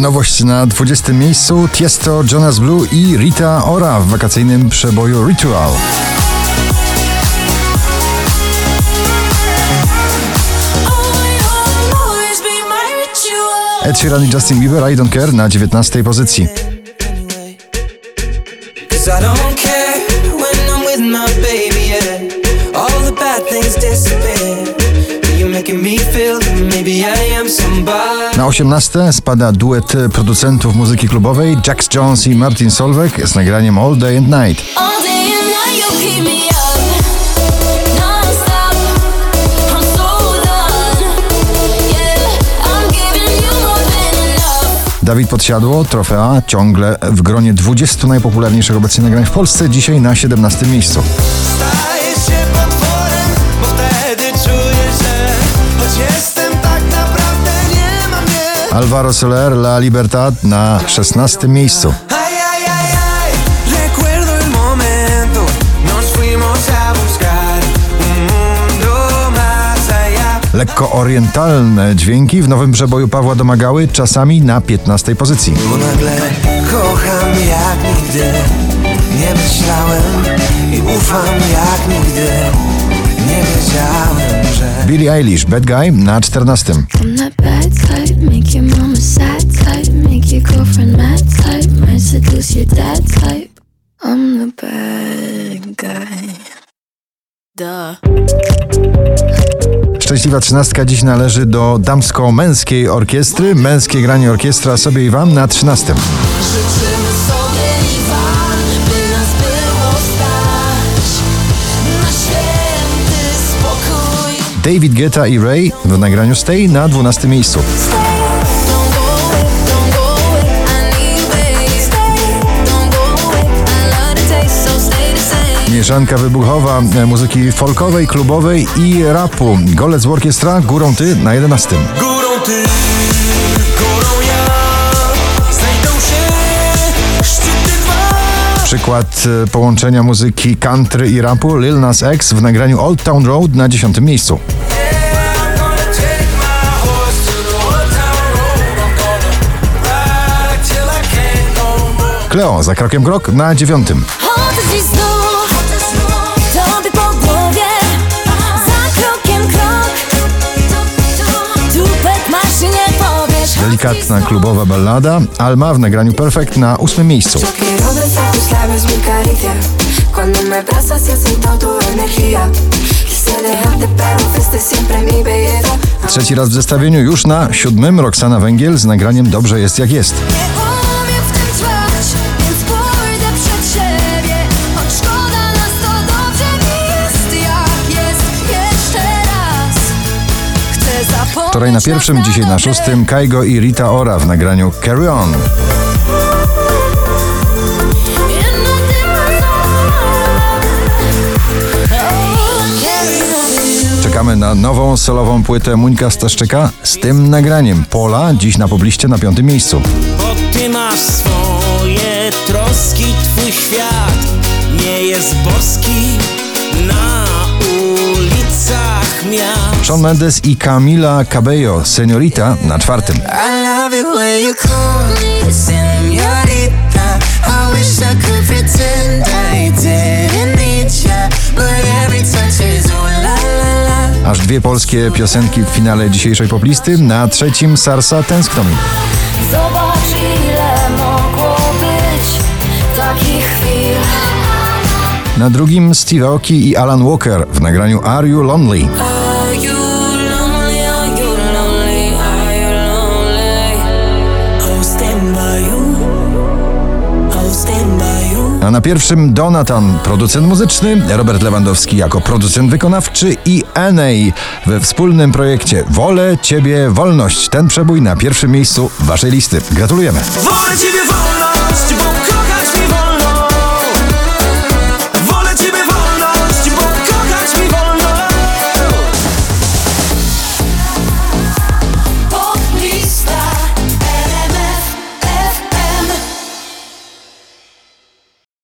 Nowość na 20 miejscu Tiesto, Jonas Blue i Rita Ora w wakacyjnym przeboju Ritual. Ed Sheeran i Justin Bieber I Don't Care na 19 pozycji. 18 spada duet producentów muzyki klubowej Jax Jones i Martin Solveig z nagraniem All Day and Night. Dawid Podsiadło, trofea ciągle w gronie 20 najpopularniejszych obecnie nagrań w Polsce, dzisiaj na 17 miejscu. Alvaro Soler, La Libertad na 16 miejscu. Lekko orientalne dźwięki w nowym przeboju Pawła Domagały, czasami na 15 pozycji. Bo nagle kocham jak nigdy, nie myślałem i ufam jak nigdy, nie wiedziałem, że... Billie Eilish, Bad Guy na 14. I'm that bad type, make your mama sad type, make your girlfriend mad type, might seduce your dad type. I'm the bad guy. Duh. Szczęśliwa trzynastka dziś należy do damsko-męskiej orkiestry. Męskie granie orkiestra sobie i wam na 13. David Guetta i Ray w nagraniu Stay na 12 miejscu. Mieszanka wybuchowa e, muzyki folkowej, klubowej i rapu. Golec Orkiestra, Górą Ty na 11. Górą ty, Przykład e, połączenia muzyki country i rapu Lil Nas X w nagraniu Old Town Road na 10 miejscu. Cleo za krokiem krok na 9. Chodzę dziś znów, tobie po głowie, za krokiem krok. Tupet masz i nie powiesz. Delikatna klubowa ballada Alma w nagraniu Perfect na 8 miejscu. Abrazas y siento tu energía. Quise dejarte, pero fuiste siempre mi belleza. Trzeci raz w zestawieniu już na siódmym Roxana Węgiel z nagraniem Dobrze jest jak jest. Nie umiem w tym trwać, więc pójdę przed siebie. Choć szkoda nas, to dobrze mi jest jak jest jeszcze raz. Chcę zapomnieć Wczoraj na pierwszym, dzisiaj na szóstym Kaigo i Rita Ora w nagraniu Carry On. Solową płytę Muńka Staszczyka z tym nagraniem. Pola dziś na pobliście na piątym miejscu. Bo ty masz swoje troski, twój świat nie jest boski na ulicach miast. Shawn Mendes i Camila Cabello, Seniorita na czwartym. I love it when you call me Aż dwie polskie piosenki w finale dzisiejszej poplisty. Na trzecim Sarsa Tęskno mi. Zobacz ile mogło być takich chwil Na drugim Steve Aoki i Alan Walker w nagraniu Are You Lonely. Na pierwszym Donatan, producent muzyczny, Robert Lewandowski jako producent wykonawczy i Enei we wspólnym projekcie Wolę Ciebie Wolność. Ten przebój na pierwszym miejscu Waszej listy. Gratulujemy. Wolę ciebie wolność,